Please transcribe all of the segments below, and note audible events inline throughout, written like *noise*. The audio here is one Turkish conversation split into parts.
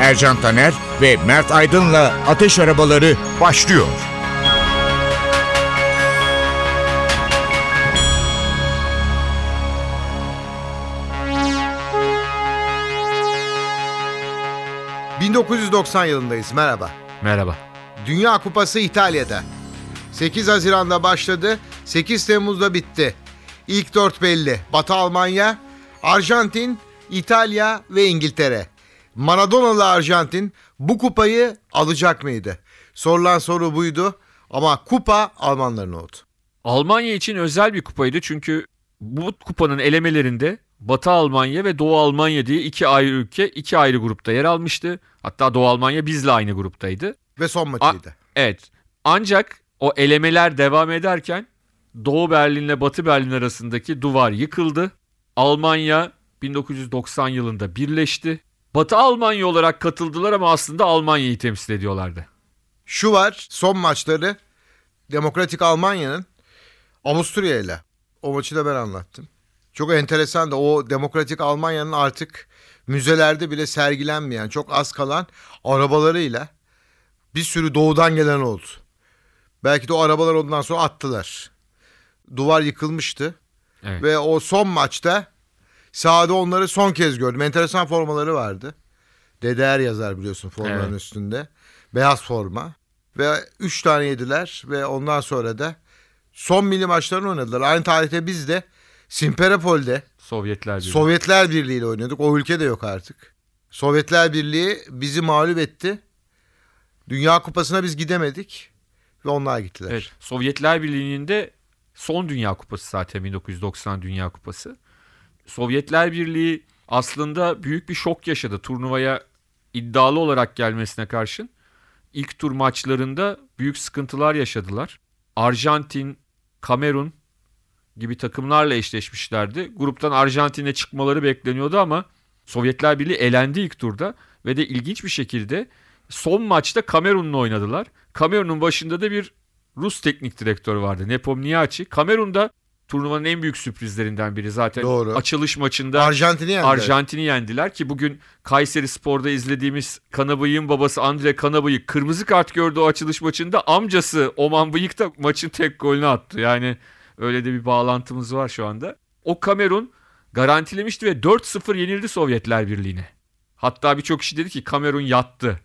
Ercan Taner ve Mert Aydın'la Ateş Arabaları başlıyor. ...1990 yılındayız. Merhaba. Merhaba. Dünya Kupası İtalya'da. 8 Haziran'da başladı, 8 Temmuz'da bitti. İlk dört belli. Batı Almanya, Arjantin, İtalya ve İngiltere. Maradona'lı Arjantin bu kupayı alacak mıydı? Sorulan soru buydu ama kupa Almanların oldu. Almanya için özel bir kupaydı çünkü bu kupanın elemelerinde Batı Almanya ve Doğu Almanya diye iki ayrı ülke iki ayrı grupta yer almıştı. Hatta Doğu Almanya bizle aynı gruptaydı. Ve son maçıydı. Evet. Ancak o elemeler devam ederken Doğu Berlin ile Batı Berlin arasındaki duvar yıkıldı. Almanya 1990 yılında birleşti. Batı Almanya olarak katıldılar ama aslında Almanya'yı temsil ediyorlardı. Şu var son maçları Demokratik Almanya'nın Avusturya ile. O maçı da ben anlattım. Çok enteresan da o Demokratik Almanya'nın artık müzelerde bile sergilenmeyen çok az kalan arabalarıyla bir sürü doğudan gelen oldu. Belki de o arabalar ondan sonra attılar. Duvar yıkılmıştı. Evet. Ve o son maçta sahada onları son kez gördüm. Enteresan formaları vardı. DDR yazar biliyorsun formanın Evet. üstünde. Beyaz forma. Ve 3 tane yediler ve ondan sonra da son milli maçlarını oynadılar. Aynı tarihte biz de Simferopol'de Sovyetler Birliği. Sovyetler Birliği ile oynuyorduk. O ülke de yok artık. Sovyetler Birliği bizi mağlup etti. Dünya Kupası'na biz gidemedik ve onlar gittiler. Evet, Sovyetler Birliği'nin de son Dünya Kupası zaten 1990 Dünya Kupası. Sovyetler Birliği aslında büyük bir şok yaşadı turnuvaya iddialı olarak gelmesine karşın. İlk tur maçlarında büyük sıkıntılar yaşadılar. Arjantin, Kamerun gibi takımlarla eşleşmişlerdi. Gruptan Arjantin'e çıkmaları bekleniyordu ama Sovyetler Birliği elendi ilk turda ve de ilginç bir şekilde son maçta Kamerun'la oynadılar. Kamerun'un başında da bir Rus teknik direktör vardı Nepomniachtchi. Kamerun'da turnuvanın en büyük sürprizlerinden biri zaten. Doğru. Açılış maçında Arjantin'i yendiler. Arjantin'i yendiler ki bugün Kayseri Spor'da izlediğimiz Kanabıyık'ın babası Andre Kanabıyık kırmızı kart gördü o açılış maçında. Amcası Oman Bıyık da maçın tek golünü attı. Yani öyle de bir bağlantımız var şu anda. O Kamerun garantilemişti ve 4-0 yenildi Sovyetler Birliği'ne. Hatta birçok kişi dedi ki Kamerun yattı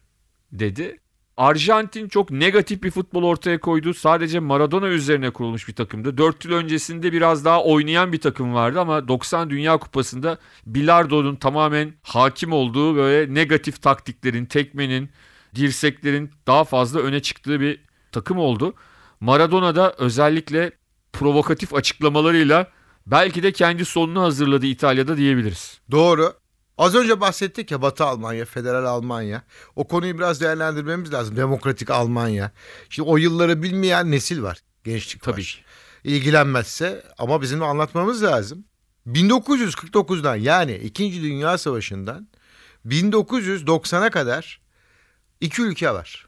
dedi. Arjantin çok negatif bir futbol ortaya koydu. Sadece Maradona üzerine kurulmuş bir takımdı. 4 yıl öncesinde biraz daha oynayan bir takım vardı ama 90 Dünya Kupası'nda bilardo'nun tamamen hakim olduğu böyle negatif taktiklerin, tekmenin, dirseklerin daha fazla öne çıktığı bir takım oldu. Maradona da özellikle provokatif açıklamalarıyla belki de kendi sonunu hazırladı İtalya'da diyebiliriz. Doğru. Az önce bahsettik ya Batı Almanya, Federal Almanya. O konuyu biraz değerlendirmemiz lazım. Demokratik Almanya. Şimdi o yılları bilmeyen nesil var. Gençlik Tabii var. İlgilenmezse ama bizim de anlatmamız lazım. 1949'dan yani 2. Dünya Savaşı'ndan 1990'a kadar iki ülke var.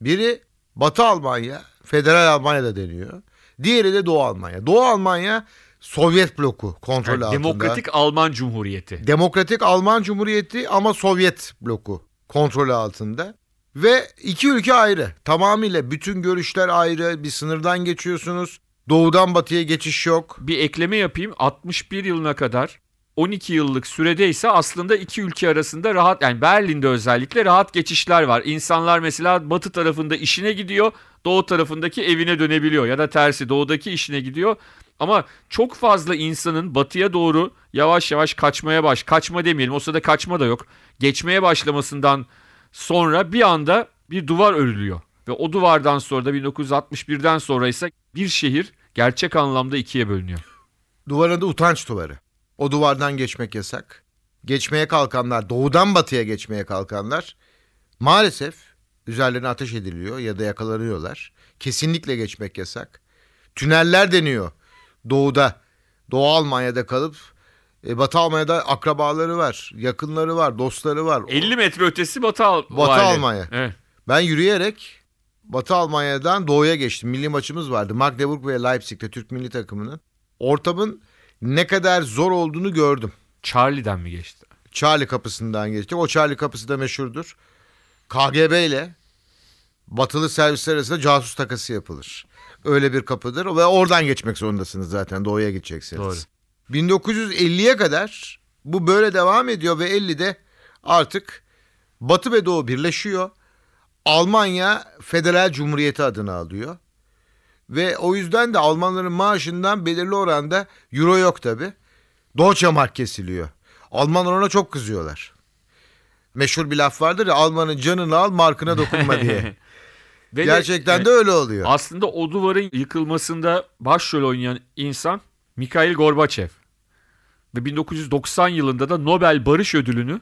Biri Batı Almanya, Federal Almanya da deniyor. Diğeri de Doğu Almanya. Doğu Almanya Sovyet bloku kontrolü Yani altında. Demokratik Alman Cumhuriyeti. Demokratik Alman Cumhuriyeti ama Sovyet bloku kontrolü altında. Ve iki ülke ayrı. Tamamıyla bütün görüşler ayrı. Bir sınırdan geçiyorsunuz. Doğudan batıya geçiş yok. bir ekleme yapayım. 61 yılına kadar 12 yıllık sürede ise aslında iki ülke arasında rahat yani Berlin'de özellikle rahat geçişler var. İnsanlar mesela batı tarafında işine gidiyor, doğu tarafındaki evine dönebiliyor ya da tersi doğudaki işine gidiyor. Ama çok fazla insanın batıya doğru yavaş yavaş kaçmaya baş, kaçma demeyelim o sırada kaçma da yok. Geçmeye başlamasından sonra bir anda bir duvar örülüyor. Ve o duvardan sonra da 1961'den sonra ise bir şehir gerçek anlamda ikiye bölünüyor. Duvarın da utanç duvarı. O duvardan geçmek yasak. geçmeye kalkanlar, doğudan batıya geçmeye kalkanlar maalesef üzerlerine ateş ediliyor ya da yakalanıyorlar. Kesinlikle geçmek yasak. Tüneller deniyor doğuda. Doğu Almanya'da kalıp e, Batı Almanya'da akrabaları var, yakınları var, dostları var. 50 metre ötesi Batı, Al- Batı Vali. Almanya. Evet. Ben yürüyerek Batı Almanya'dan doğuya geçtim. Milli maçımız vardı. Magdeburg ve Leipzig'te Türk milli takımının. Ortamın ne kadar zor olduğunu gördüm. Charlie'den mi geçti? Charlie kapısından geçtik. O Charlie kapısı da meşhurdur. KGB ile batılı servisler arasında casus takası yapılır. Öyle bir kapıdır ve oradan geçmek zorundasınız zaten doğuya gideceksiniz. Doğru. 1950'ye kadar bu böyle devam ediyor ve 50'de artık Batı ve Doğu birleşiyor. Almanya Federal Cumhuriyeti adını alıyor. Ve o yüzden de Almanların maaşından belirli oranda euro yok tabi. Deutsche Mark kesiliyor. Almanlar ona çok kızıyorlar. Meşhur bir laf vardır ya Almanın canını al markına dokunma diye. *laughs* Ve de- Gerçekten evet, de öyle oluyor. Aslında o duvarın yıkılmasında başrol oynayan insan Mikhail Gorbaçev. Ve 1990 yılında da Nobel Barış Ödülünü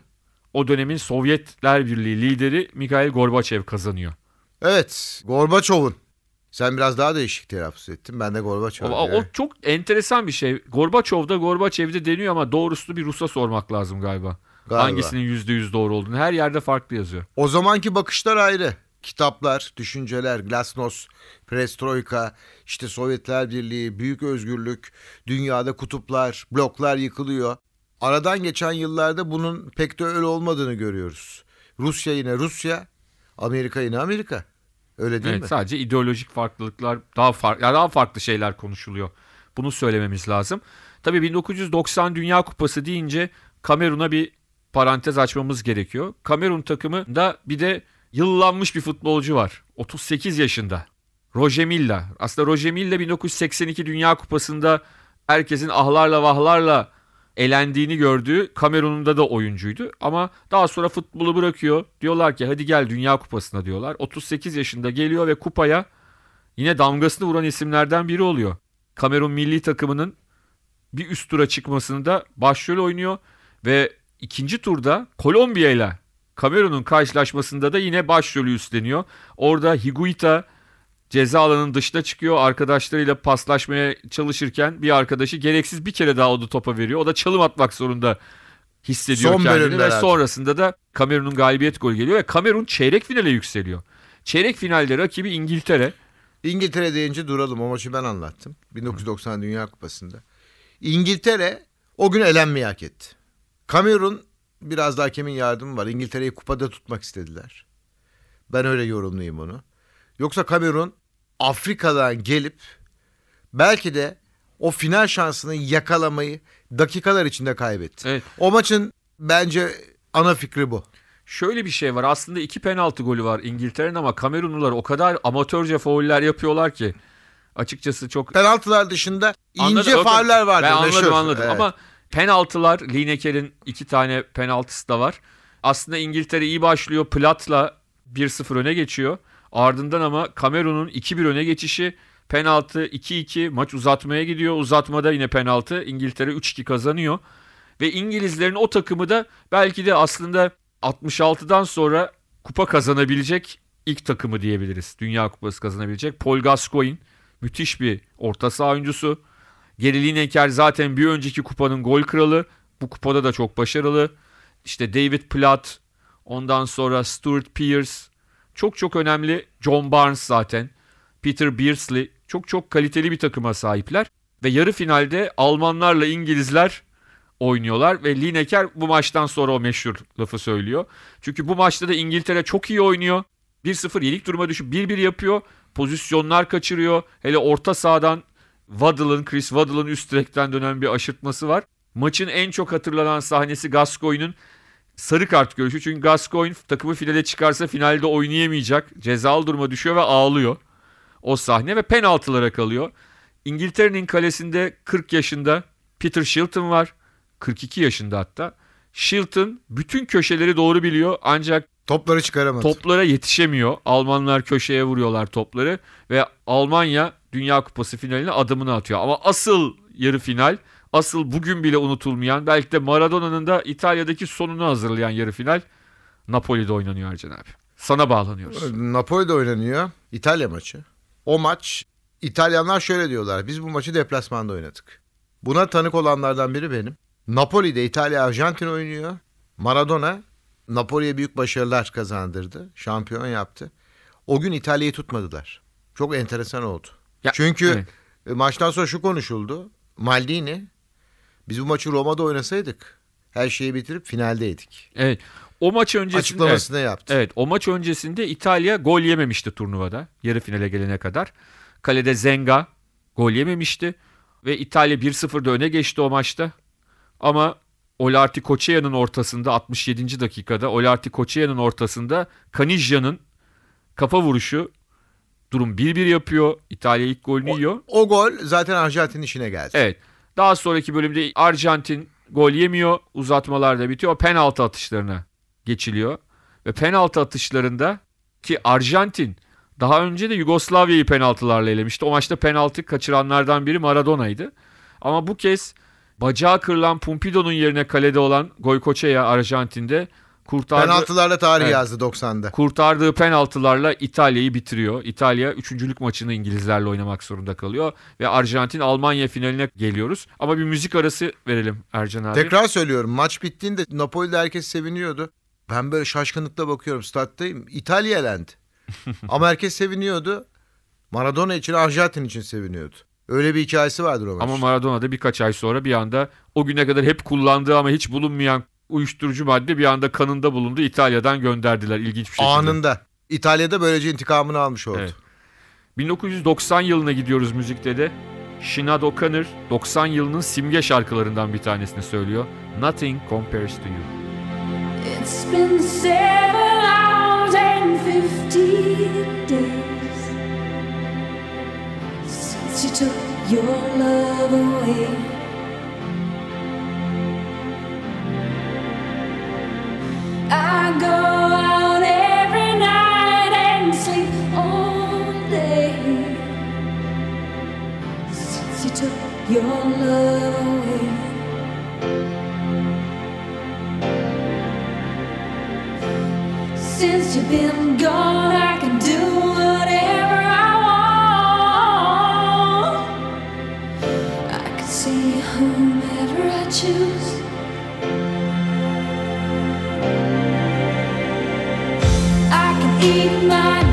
o dönemin Sovyetler Birliği lideri Mikhail Gorbaçev kazanıyor. Evet Gorbaçov'un. Sen biraz daha değişik telaffuz ettin. Ben de Gorbaçov. O, o çok enteresan bir şey. Gorbaçov'da Gorbaçev'de deniyor ama doğrusunu bir Rus'a sormak lazım galiba. Galiba. Hangisinin %100 doğru olduğunu. Her yerde farklı yazıyor. O zamanki bakışlar ayrı. Kitaplar, düşünceler, glasnost, perestroika, işte Sovyetler Birliği, büyük özgürlük, dünyada kutuplar, bloklar yıkılıyor. Aradan geçen yıllarda bunun pek de öyle olmadığını görüyoruz. Rusya yine Rusya, Amerika yine Amerika. Öyle değil Evet, mi? sadece ideolojik farklılıklar daha farklı daha farklı şeyler konuşuluyor. Bunu söylememiz lazım. Tabii 1990 Dünya Kupası deyince Kamerun'a bir parantez açmamız gerekiyor. Kamerun takımında bir de yıllanmış bir futbolcu var. 38 yaşında. Roger Milla. Aslında Roger Milla 1982 Dünya Kupası'nda herkesin ahlarla vahlarla elendiğini gördüğü Kamerun'da da oyuncuydu. Ama daha sonra futbolu bırakıyor. Diyorlar ki hadi gel Dünya Kupası'na diyorlar. 38 yaşında geliyor ve kupaya yine damgasını vuran isimlerden biri oluyor. Kamerun milli takımının bir üst tura çıkmasında başrol oynuyor ve ikinci turda Kolombiya ile Kamerun'un karşılaşmasında da yine başrolü üstleniyor. Orada Higuita ceza alanının dışına çıkıyor. Arkadaşlarıyla paslaşmaya çalışırken bir arkadaşı gereksiz bir kere daha o da topa veriyor. O da çalım atmak zorunda hissediyor Son kendini ve sonrasında da Kamerun'un galibiyet golü geliyor ve Kamerun çeyrek finale yükseliyor. Çeyrek finalde rakibi İngiltere. İngiltere deyince duralım. O maçı ben anlattım. 1990 Dünya Kupası'nda. İngiltere o gün elenmeyi hak etti. Kamerun biraz da hakemin yardımı var. İngiltere'yi kupada tutmak istediler. Ben öyle yorumlayayım onu. Yoksa Kamerun Afrika'dan gelip belki de o final şansını yakalamayı dakikalar içinde kaybetti. Evet. O maçın bence ana fikri bu. Şöyle bir şey var. Aslında iki penaltı golü var İngiltere'nin ama Kamerunlular o kadar amatörce fauller yapıyorlar ki açıkçası çok Penaltılar dışında Anladım, ince yok. fauller vardır. Ben anladım meşhur. anladım Evet. ama penaltılar Lineker'in iki tane penaltısı da var. Aslında İngiltere iyi başlıyor. Plat'la 1-0 öne geçiyor. Ardından ama Kamerun'un 2-1 öne geçişi penaltı 2-2 maç uzatmaya gidiyor. Uzatmada yine penaltı İngiltere 3-2 kazanıyor. Ve İngilizlerin o takımı da belki de aslında 66'dan sonra kupa kazanabilecek ilk takımı diyebiliriz. Dünya Kupası kazanabilecek. Paul Gascoigne müthiş bir orta saha oyuncusu. Gary Lineker zaten bir önceki kupanın gol kralı. Bu kupada da çok başarılı. İşte David Platt, ondan sonra Stuart Pearce. Çok çok önemli John Barnes zaten. Peter Beardsley. Çok çok kaliteli bir takıma sahipler. Ve yarı finalde Almanlarla İngilizler oynuyorlar. Ve Lineker bu maçtan sonra o meşhur lafı söylüyor. Çünkü bu maçta da İngiltere çok iyi oynuyor. 1-0 yenik duruma düşüp 1-1 yapıyor. Pozisyonlar kaçırıyor. Hele orta sahadan Waddle'ın, Chris Waddle'ın üst direkten dönen bir aşırtması var. Maçın en çok hatırlanan sahnesi Gascoigne'un sarı kart görüşü. Çünkü Gascoigne takımı finale çıkarsa finalde oynayamayacak. Cezalı duruma düşüyor ve ağlıyor. O sahne ve penaltılara kalıyor. İngiltere'nin kalesinde 40 yaşında Peter Shilton var. 42 yaşında hatta. Shilton bütün köşeleri doğru biliyor ancak Topları çıkaramadı. Toplara yetişemiyor. Almanlar köşeye vuruyorlar topları ve Almanya Dünya Kupası finaline adımını atıyor. Ama asıl yarı final asıl bugün bile unutulmayan belki de Maradona'nın da İtalya'daki sonunu hazırlayan yarı final Napoli'de oynanıyor Ercan abi. Sana bağlanıyoruz. Napoli'de oynanıyor. İtalya maçı. O maç İtalyanlar şöyle diyorlar. Biz bu maçı deplasmanda oynadık. Buna tanık olanlardan biri benim. Napoli'de İtalya Arjantin oynuyor. Maradona Napoli'ye büyük başarılar kazandırdı. Şampiyon yaptı. O gün İtalya'yı tutmadılar. Çok enteresan oldu. Ya, Çünkü evet. e, maçtan sonra şu konuşuldu. Maldini biz bu maçı Roma'da oynasaydık her şeyi bitirip finaldeydik. Evet. O maç öncesinde evet, Açıklamasını yaptı. evet, o maç öncesinde İtalya gol yememişti turnuvada yarı finale gelene kadar. Kalede Zenga gol yememişti ve İtalya 1-0'da öne geçti o maçta. Ama Olarti Koçeya'nın ortasında 67. dakikada Olarti Koçeya'nın ortasında Caniggia'nın kafa vuruşu durum 1-1 yapıyor. İtalya ilk golünü yiyor. O gol zaten Arjantin'in işine geldi. Evet. Daha sonraki bölümde Arjantin gol yemiyor. Uzatmalarda bitiyor. Penaltı atışlarına geçiliyor. Ve penaltı atışlarında ki Arjantin daha önce de Yugoslavya'yı penaltılarla elemişti. O maçta penaltı kaçıranlardan biri Maradona'ydı. Ama bu kez bacağı kırılan Pumpido'nun yerine kalede olan Goycochea Arjantin'de kurtardı. Penaltılarla tarih Evet. yazdı 90'da. Kurtardığı penaltılarla İtalya'yı bitiriyor. İtalya üçüncülük maçını İngilizlerle oynamak zorunda kalıyor. Ve Arjantin Almanya finaline geliyoruz. Ama bir müzik arası verelim Ercan abi. Tekrar söylüyorum maç bittiğinde Napoli'de herkes seviniyordu. Ben böyle şaşkınlıkla bakıyorum stat'tayım. İtalya elendi. *laughs* Ama herkes seviniyordu. Maradona için Arjantin için seviniyordu. Öyle bir hikayesi vardır o maç. Ama Maradona da birkaç ay sonra bir anda o güne kadar hep kullandığı ama hiç bulunmayan uyuşturucu madde bir anda kanında bulundu. İtalya'dan gönderdiler ilginç bir şekilde. Anında. İtalya'da böylece intikamını almış oldu. Evet. 1990 yılına gidiyoruz müzikte de. Sinead O'Connor 90 yılının simge şarkılarından bir tanesini söylüyor. Nothing Compares to You. It's been seven hours and days since you took your love away. Your love away. Since you've been gone, I can do whatever I want. I can see whomever I choose. in my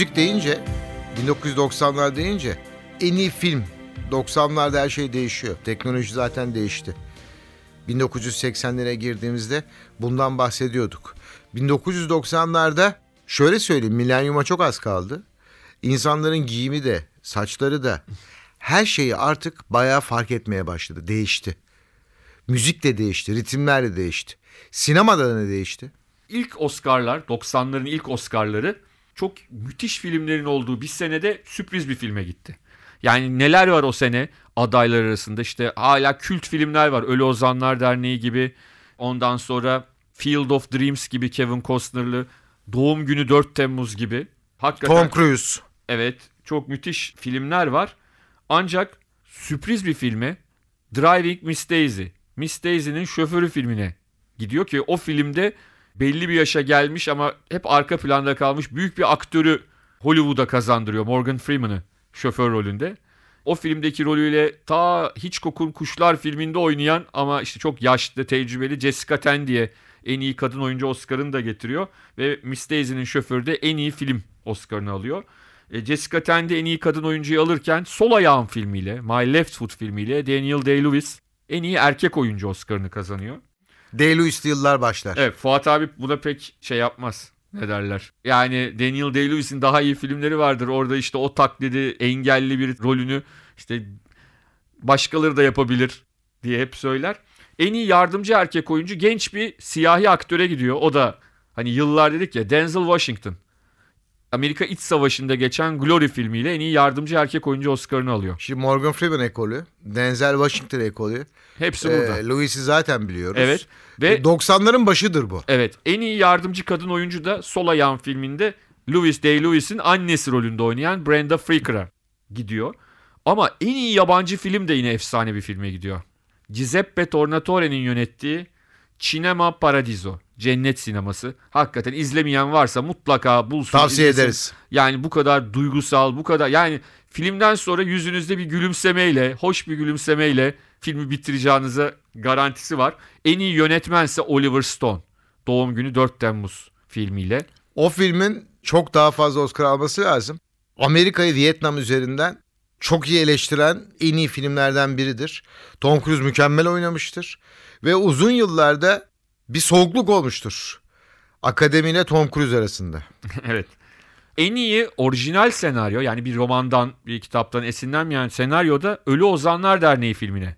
Müzik deyince 1990'lar deyince en iyi film 90'larda her şey değişiyor. Teknoloji zaten değişti. 1980'lere girdiğimizde bundan bahsediyorduk. 1990'larda şöyle söyleyeyim milenyuma çok az kaldı. İnsanların giyimi de saçları da her şeyi artık bayağı fark etmeye başladı. Değişti. Müzik de değişti, ritimler de değişti. Sinemada da ne değişti? İlk Oscar'lar 90'ların ilk Oscar'ları çok müthiş filmlerin olduğu bir senede sürpriz bir filme gitti. Yani neler var o sene adaylar arasında işte hala kült filmler var. Ölü Ozanlar Derneği gibi ondan sonra Field of Dreams gibi Kevin Costner'lı Doğum Günü 4 Temmuz gibi. Hakikaten Tom Cruise. Evet çok müthiş filmler var. Ancak sürpriz bir filme Driving Miss Daisy, Miss Daisy'nin şoförü filmine gidiyor ki o filmde belli bir yaşa gelmiş ama hep arka planda kalmış büyük bir aktörü Hollywood'a kazandırıyor Morgan Freeman'ı şoför rolünde. O filmdeki rolüyle ta Hiç Kokun Kuşlar filminde oynayan ama işte çok yaşlı tecrübeli Jessica Tandy'ye en iyi kadın oyuncu Oscar'ını da getiriyor. Ve Miss Daisy'nin şoförü de en iyi film Oscar'ını alıyor. E, Jessica Tandy en iyi kadın oyuncuyu alırken Sol Ayağım filmiyle, My Left Foot filmiyle Daniel Day-Lewis en iyi erkek oyuncu Oscar'ını kazanıyor. Day-Lewis yıllar başlar. Evet Fuat abi buna pek şey yapmaz. Ne derler? Yani Daniel Day-Lewis'in daha iyi filmleri vardır. Orada işte o taklidi engelli bir rolünü işte başkaları da yapabilir diye hep söyler. En iyi yardımcı erkek oyuncu genç bir siyahi aktöre gidiyor. O da hani yıllar dedik ya Denzel Washington. Amerika İç Savaşı'nda geçen Glory filmiyle en iyi yardımcı erkek oyuncu Oscar'ını alıyor. Şimdi Morgan Freeman ekolü, Denzel Washington ekolü. Hepsi burada. Ee, Lewis'i zaten biliyoruz. Evet. Ve 90'ların başıdır bu. Evet en iyi yardımcı kadın oyuncu da Sol Ayağım filminde Louis Day-Lewis'in annesi rolünde oynayan Brenda Frickera gidiyor. Ama en iyi yabancı film de yine efsane bir filme gidiyor. Giuseppe Tornatore'nin yönettiği Cinema Paradiso. Cennet sineması. Hakikaten izlemeyen varsa mutlaka bulsun. Tavsiye izlesin. ederiz. Yani bu kadar duygusal, bu kadar yani filmden sonra yüzünüzde bir gülümsemeyle, hoş bir gülümsemeyle filmi bitireceğinize garantisi var. En iyi yönetmense Oliver Stone. Doğum günü 4 Temmuz filmiyle. O filmin çok daha fazla Oscar alması lazım. Amerika'yı Vietnam üzerinden çok iyi eleştiren en iyi filmlerden biridir. Tom Cruise mükemmel oynamıştır. Ve uzun yıllarda bir soğukluk olmuştur. Akademi ile Tom Cruise arasında. *laughs* evet. En iyi orijinal senaryo yani bir romandan bir kitaptan esinlenmeyen senaryoda Ölü Ozanlar Derneği filmine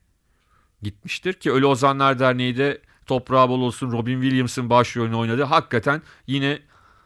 gitmiştir ki Ölü Ozanlar Derneği de toprağı bol olsun Robin Williams'ın başrolünü oynadı. Hakikaten yine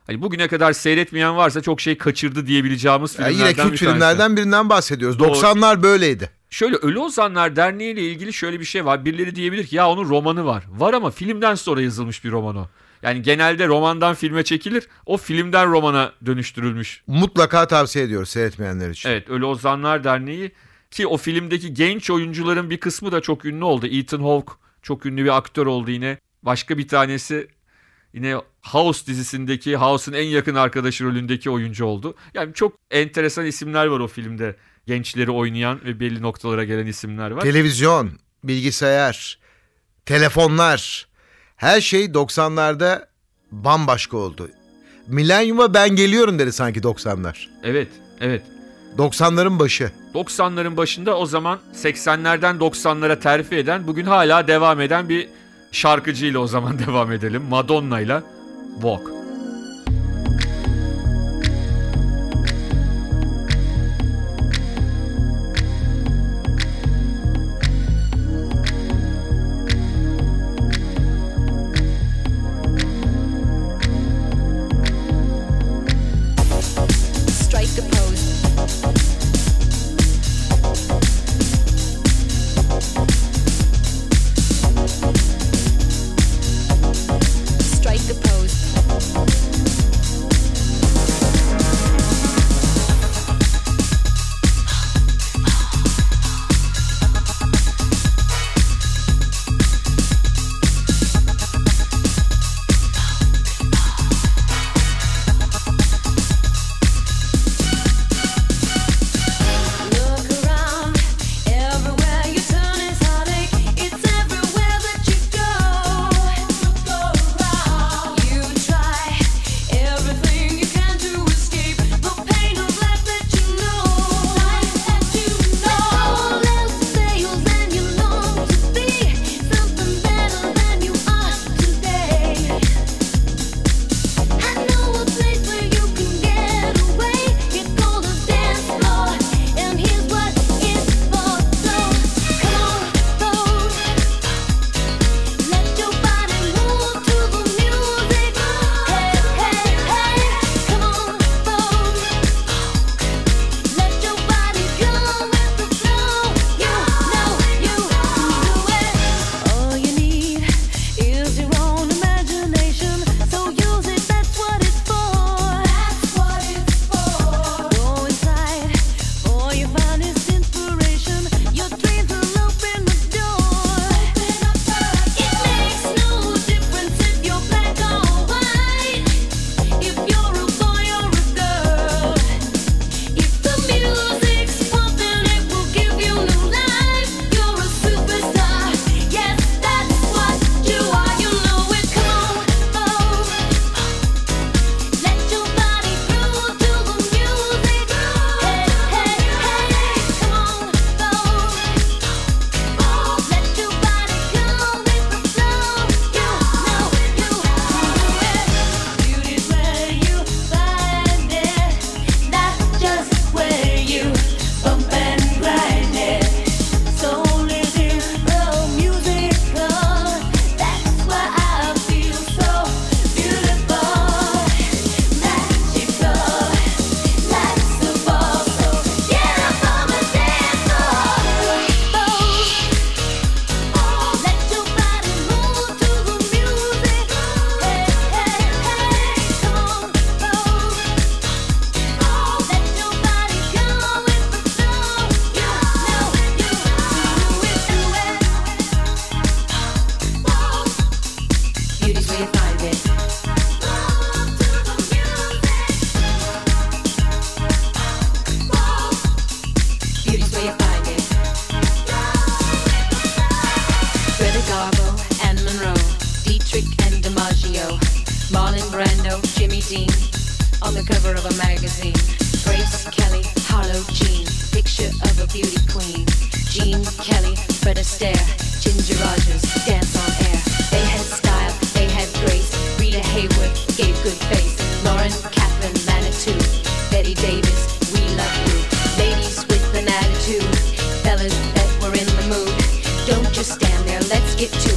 hani bugüne kadar seyretmeyen varsa çok şey kaçırdı diyebileceğimiz Yani filmlerden yine bir filmlerden birinden bahsediyoruz. Doğru. 90'lar böyleydi. Şöyle Ölü Ozanlar Derneği ile ilgili şöyle bir şey var. Birileri diyebilir ki ya onun romanı var. Var ama filmden sonra yazılmış bir roman o. Yani genelde romandan filme çekilir. O filmden romana dönüştürülmüş. Mutlaka tavsiye ediyoruz seyretmeyenler için. Evet Ölü Ozanlar Derneği ki o filmdeki genç oyuncuların bir kısmı da çok ünlü oldu. Ethan Hawke çok ünlü bir aktör oldu yine. Başka bir tanesi yine House dizisindeki House'un en yakın arkadaşı rolündeki oyuncu oldu. Yani çok enteresan isimler var o filmde gençleri oynayan ve belli noktalara gelen isimler var. Televizyon, bilgisayar, telefonlar her şey 90'larda bambaşka oldu. Milenyuma ben geliyorum dedi sanki 90'lar. Evet, evet. 90'ların başı. 90'ların başında o zaman 80'lerden 90'lara terfi eden, bugün hala devam eden bir şarkıcıyla o zaman *laughs* devam edelim. Madonna'yla Walk.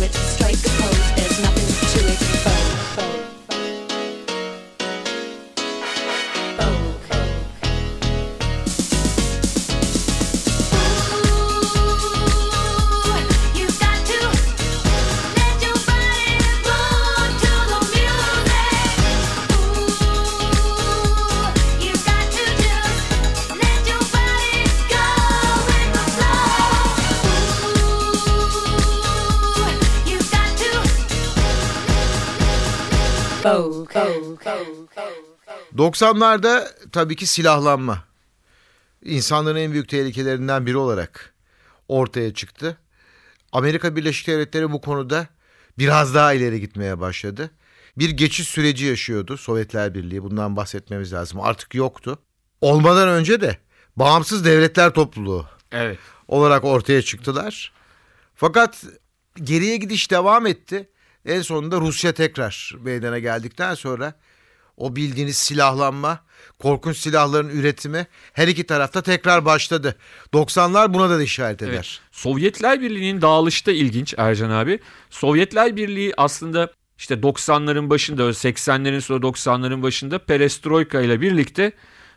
it, strike a pose, there's nothing to it. 90'larda tabii ki silahlanma insanların en büyük tehlikelerinden biri olarak ortaya çıktı. Amerika Birleşik Devletleri bu konuda biraz daha ileri gitmeye başladı. Bir geçiş süreci yaşıyordu Sovyetler Birliği. Bundan bahsetmemiz lazım. Artık yoktu. Olmadan önce de bağımsız devletler topluluğu evet. olarak ortaya çıktılar. Fakat geriye gidiş devam etti. En sonunda Rusya tekrar meydana geldikten sonra o bildiğiniz silahlanma, korkunç silahların üretimi her iki tarafta tekrar başladı. 90'lar buna da işaret eder. Evet. Sovyetler Birliği'nin dağılışı da ilginç Ercan abi. Sovyetler Birliği aslında işte 90'ların başında 80'lerin sonra 90'ların başında Perestroika ile birlikte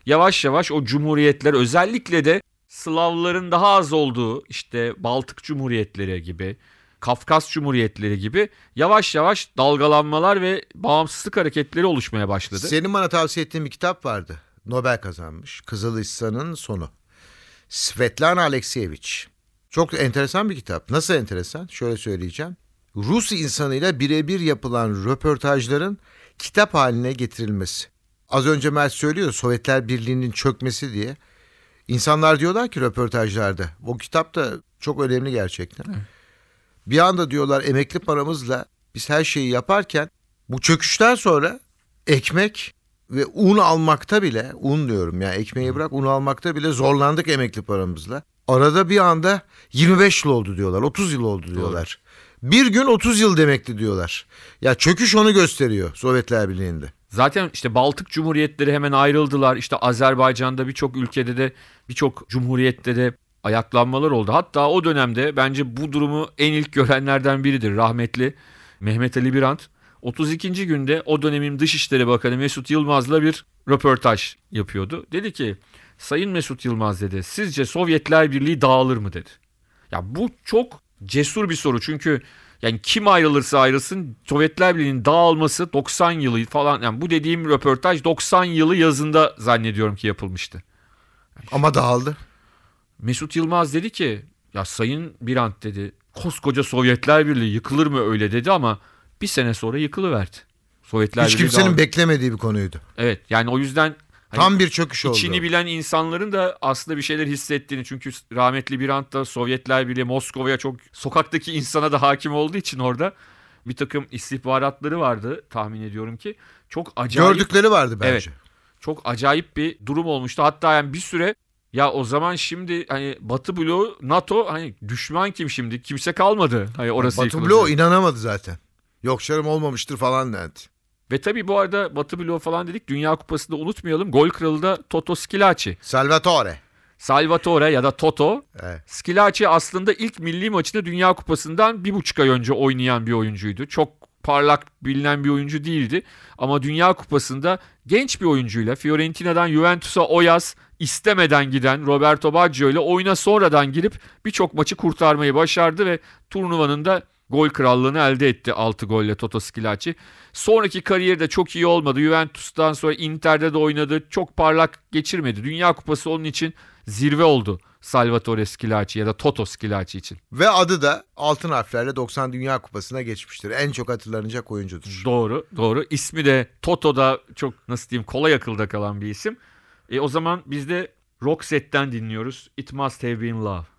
yavaş yavaş o cumhuriyetler özellikle de Slavların daha az olduğu işte Baltık Cumhuriyetleri gibi Kafkas Cumhuriyetleri gibi yavaş yavaş dalgalanmalar ve bağımsızlık hareketleri oluşmaya başladı. Senin bana tavsiye ettiğin bir kitap vardı. Nobel kazanmış. Kızılhissan'ın sonu. Svetlana Alekseyevich. Çok enteresan bir kitap. Nasıl enteresan? Şöyle söyleyeceğim. Rus insanıyla birebir yapılan röportajların kitap haline getirilmesi. Az önce Mert söylüyor Sovyetler Birliği'nin çökmesi diye. İnsanlar diyorlar ki röportajlarda. O kitap da çok önemli gerçekten. Bir anda diyorlar emekli paramızla biz her şeyi yaparken bu çöküşten sonra ekmek ve un almakta bile un diyorum ya ekmeği bırak un almakta bile zorlandık emekli paramızla. Arada bir anda 25 yıl oldu diyorlar 30 yıl oldu diyorlar. Bir gün 30 yıl demekti diyorlar. Ya çöküş onu gösteriyor Sovyetler Birliği'nde. Zaten işte Baltık Cumhuriyetleri hemen ayrıldılar. İşte Azerbaycan'da birçok ülkede de birçok cumhuriyette de ayaklanmalar oldu. Hatta o dönemde bence bu durumu en ilk görenlerden biridir rahmetli Mehmet Ali Birant. 32. günde o dönemin Dışişleri Bakanı Mesut Yılmaz'la bir röportaj yapıyordu. Dedi ki Sayın Mesut Yılmaz dedi sizce Sovyetler Birliği dağılır mı dedi. Ya bu çok cesur bir soru çünkü yani kim ayrılırsa ayrılsın Sovyetler Birliği'nin dağılması 90 yılı falan yani bu dediğim röportaj 90 yılı yazında zannediyorum ki yapılmıştı. Ama dağıldı. Mesut Yılmaz dedi ki ya Sayın Birant dedi koskoca Sovyetler Birliği yıkılır mı öyle dedi ama bir sene sonra yıkılıverdi. Sovyetler Hiç Birliği kimsenin dağıldı. beklemediği bir konuydu. Evet yani o yüzden hani Tam bir çöküş oldu. içini bilen insanların da aslında bir şeyler hissettiğini çünkü rahmetli Birant da Sovyetler Birliği Moskova'ya çok sokaktaki insana da hakim olduğu için orada bir takım istihbaratları vardı tahmin ediyorum ki çok acayip Gördükleri vardı bence. Evet. çok acayip bir durum olmuştu. Hatta yani bir süre ya o zaman şimdi hani Batı bloğu NATO hani düşman kim şimdi? Kimse kalmadı. Hani orası Batı yıkılacak. bloğu inanamadı zaten. Yok canım olmamıştır falan dendi. Ve tabii bu arada Batı bloğu falan dedik. Dünya Kupası'nda unutmayalım. Gol kralı da Toto Schillaci. Salvatore. Salvatore ya da Toto. Evet. Schillaci aslında ilk milli maçında Dünya Kupası'ndan bir buçuk ay önce oynayan bir oyuncuydu. Çok parlak bilinen bir oyuncu değildi. Ama Dünya Kupası'nda genç bir oyuncuyla Fiorentina'dan Juventus'a o yaz istemeden giden Roberto Baggio ile oyuna sonradan girip birçok maçı kurtarmayı başardı ve turnuvanın da gol krallığını elde etti 6 golle Toto Schillaci. Sonraki kariyeri de çok iyi olmadı. Juventus'tan sonra Inter'de de oynadı. Çok parlak geçirmedi. Dünya Kupası onun için zirve oldu Salvatore Schillaci ya da Toto Schillaci için. Ve adı da altın harflerle 90 Dünya Kupası'na geçmiştir. En çok hatırlanacak oyuncudur. Doğru, doğru. İsmi de Toto'da çok nasıl diyeyim kolay akılda kalan bir isim. E, o zaman biz de Roxette'den dinliyoruz. It Must Have Been Love.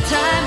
time.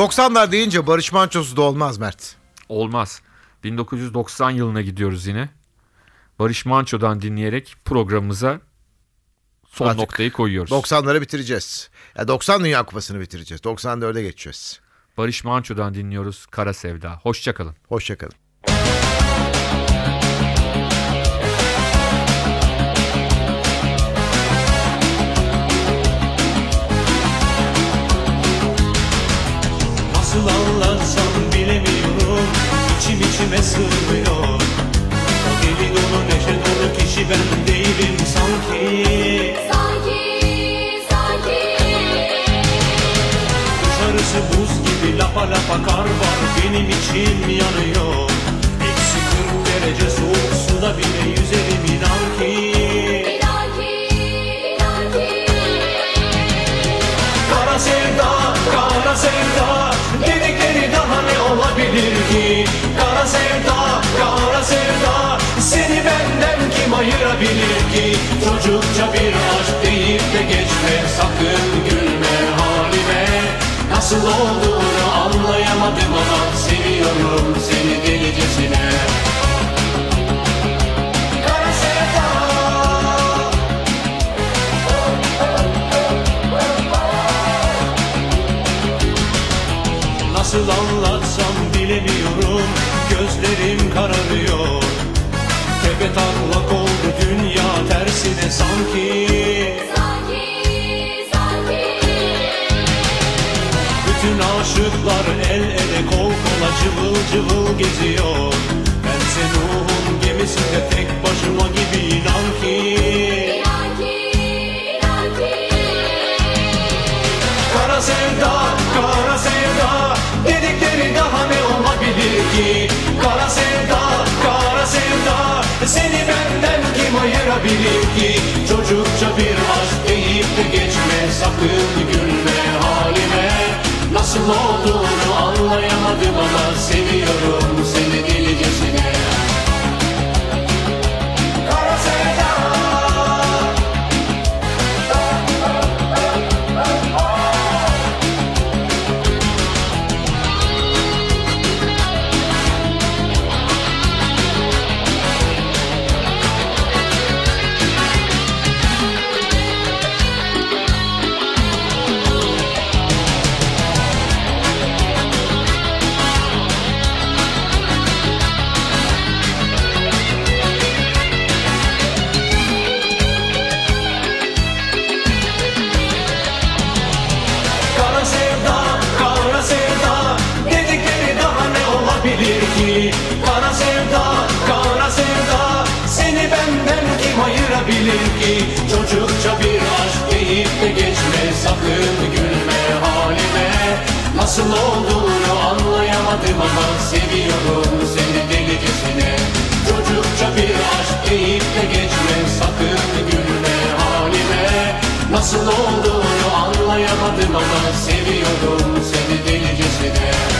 90'lar deyince Barış Manço'su da olmaz Mert. Olmaz. 1990 yılına gidiyoruz yine. Barış Manço'dan dinleyerek programımıza son Artık noktayı koyuyoruz. 90'ları bitireceğiz. Ya 90 Dünya Kupası'nı bitireceğiz. 94'e geçeceğiz. Barış Manço'dan dinliyoruz Kara Sevda. Hoşçakalın. Hoşçakalın. İçim içime sığmıyor. O deli dolu neşe dolu kişi ben değilim sanki. Sanki, sanki. Dışarısı buz gibi lapa lapa kar var Benim içim yanıyor. Eksi 40 derece soğuk suda bile yüzerim inan ki. İnan ki, inan ki. Kara sevda, kara sevda Dedikleri daha ne olabilir ki Kara sevda, kara sevda. Seni benden kim ayırabilir ki? Çocukça bir aşk deyip de geçme. Sakın gülme halime. Nasıl olduğunu anlayamadım ama Seviyorum seni delicesine. Nasıl anlatsam bilemiyorum Gözlerim kararıyor. Tepe taklak oldu dünya tersine sanki. Sanki, sanki. Bütün aşıklar el ele kol kola cıvıl cıvıl geziyor. Bense Nuh'un gemisinde tek başıma gibi inan ki Sakın gülme halime Nasıl olduğunu anlayamadım ama Seviyorum bilir ki? Kara sevda, kara sevda Seni benden kim ayırabilir ki? Çocukça bir aşk deyip de geçme Sakın gülme halime. Nasıl olduğunu anlayamadım ama Seviyorum seni delicesine. Çocukça bir aşk deyip de geçme Sakın gülme halime. Nasıl olduğunu anlayamadım ama Seviyorum seni delicesine.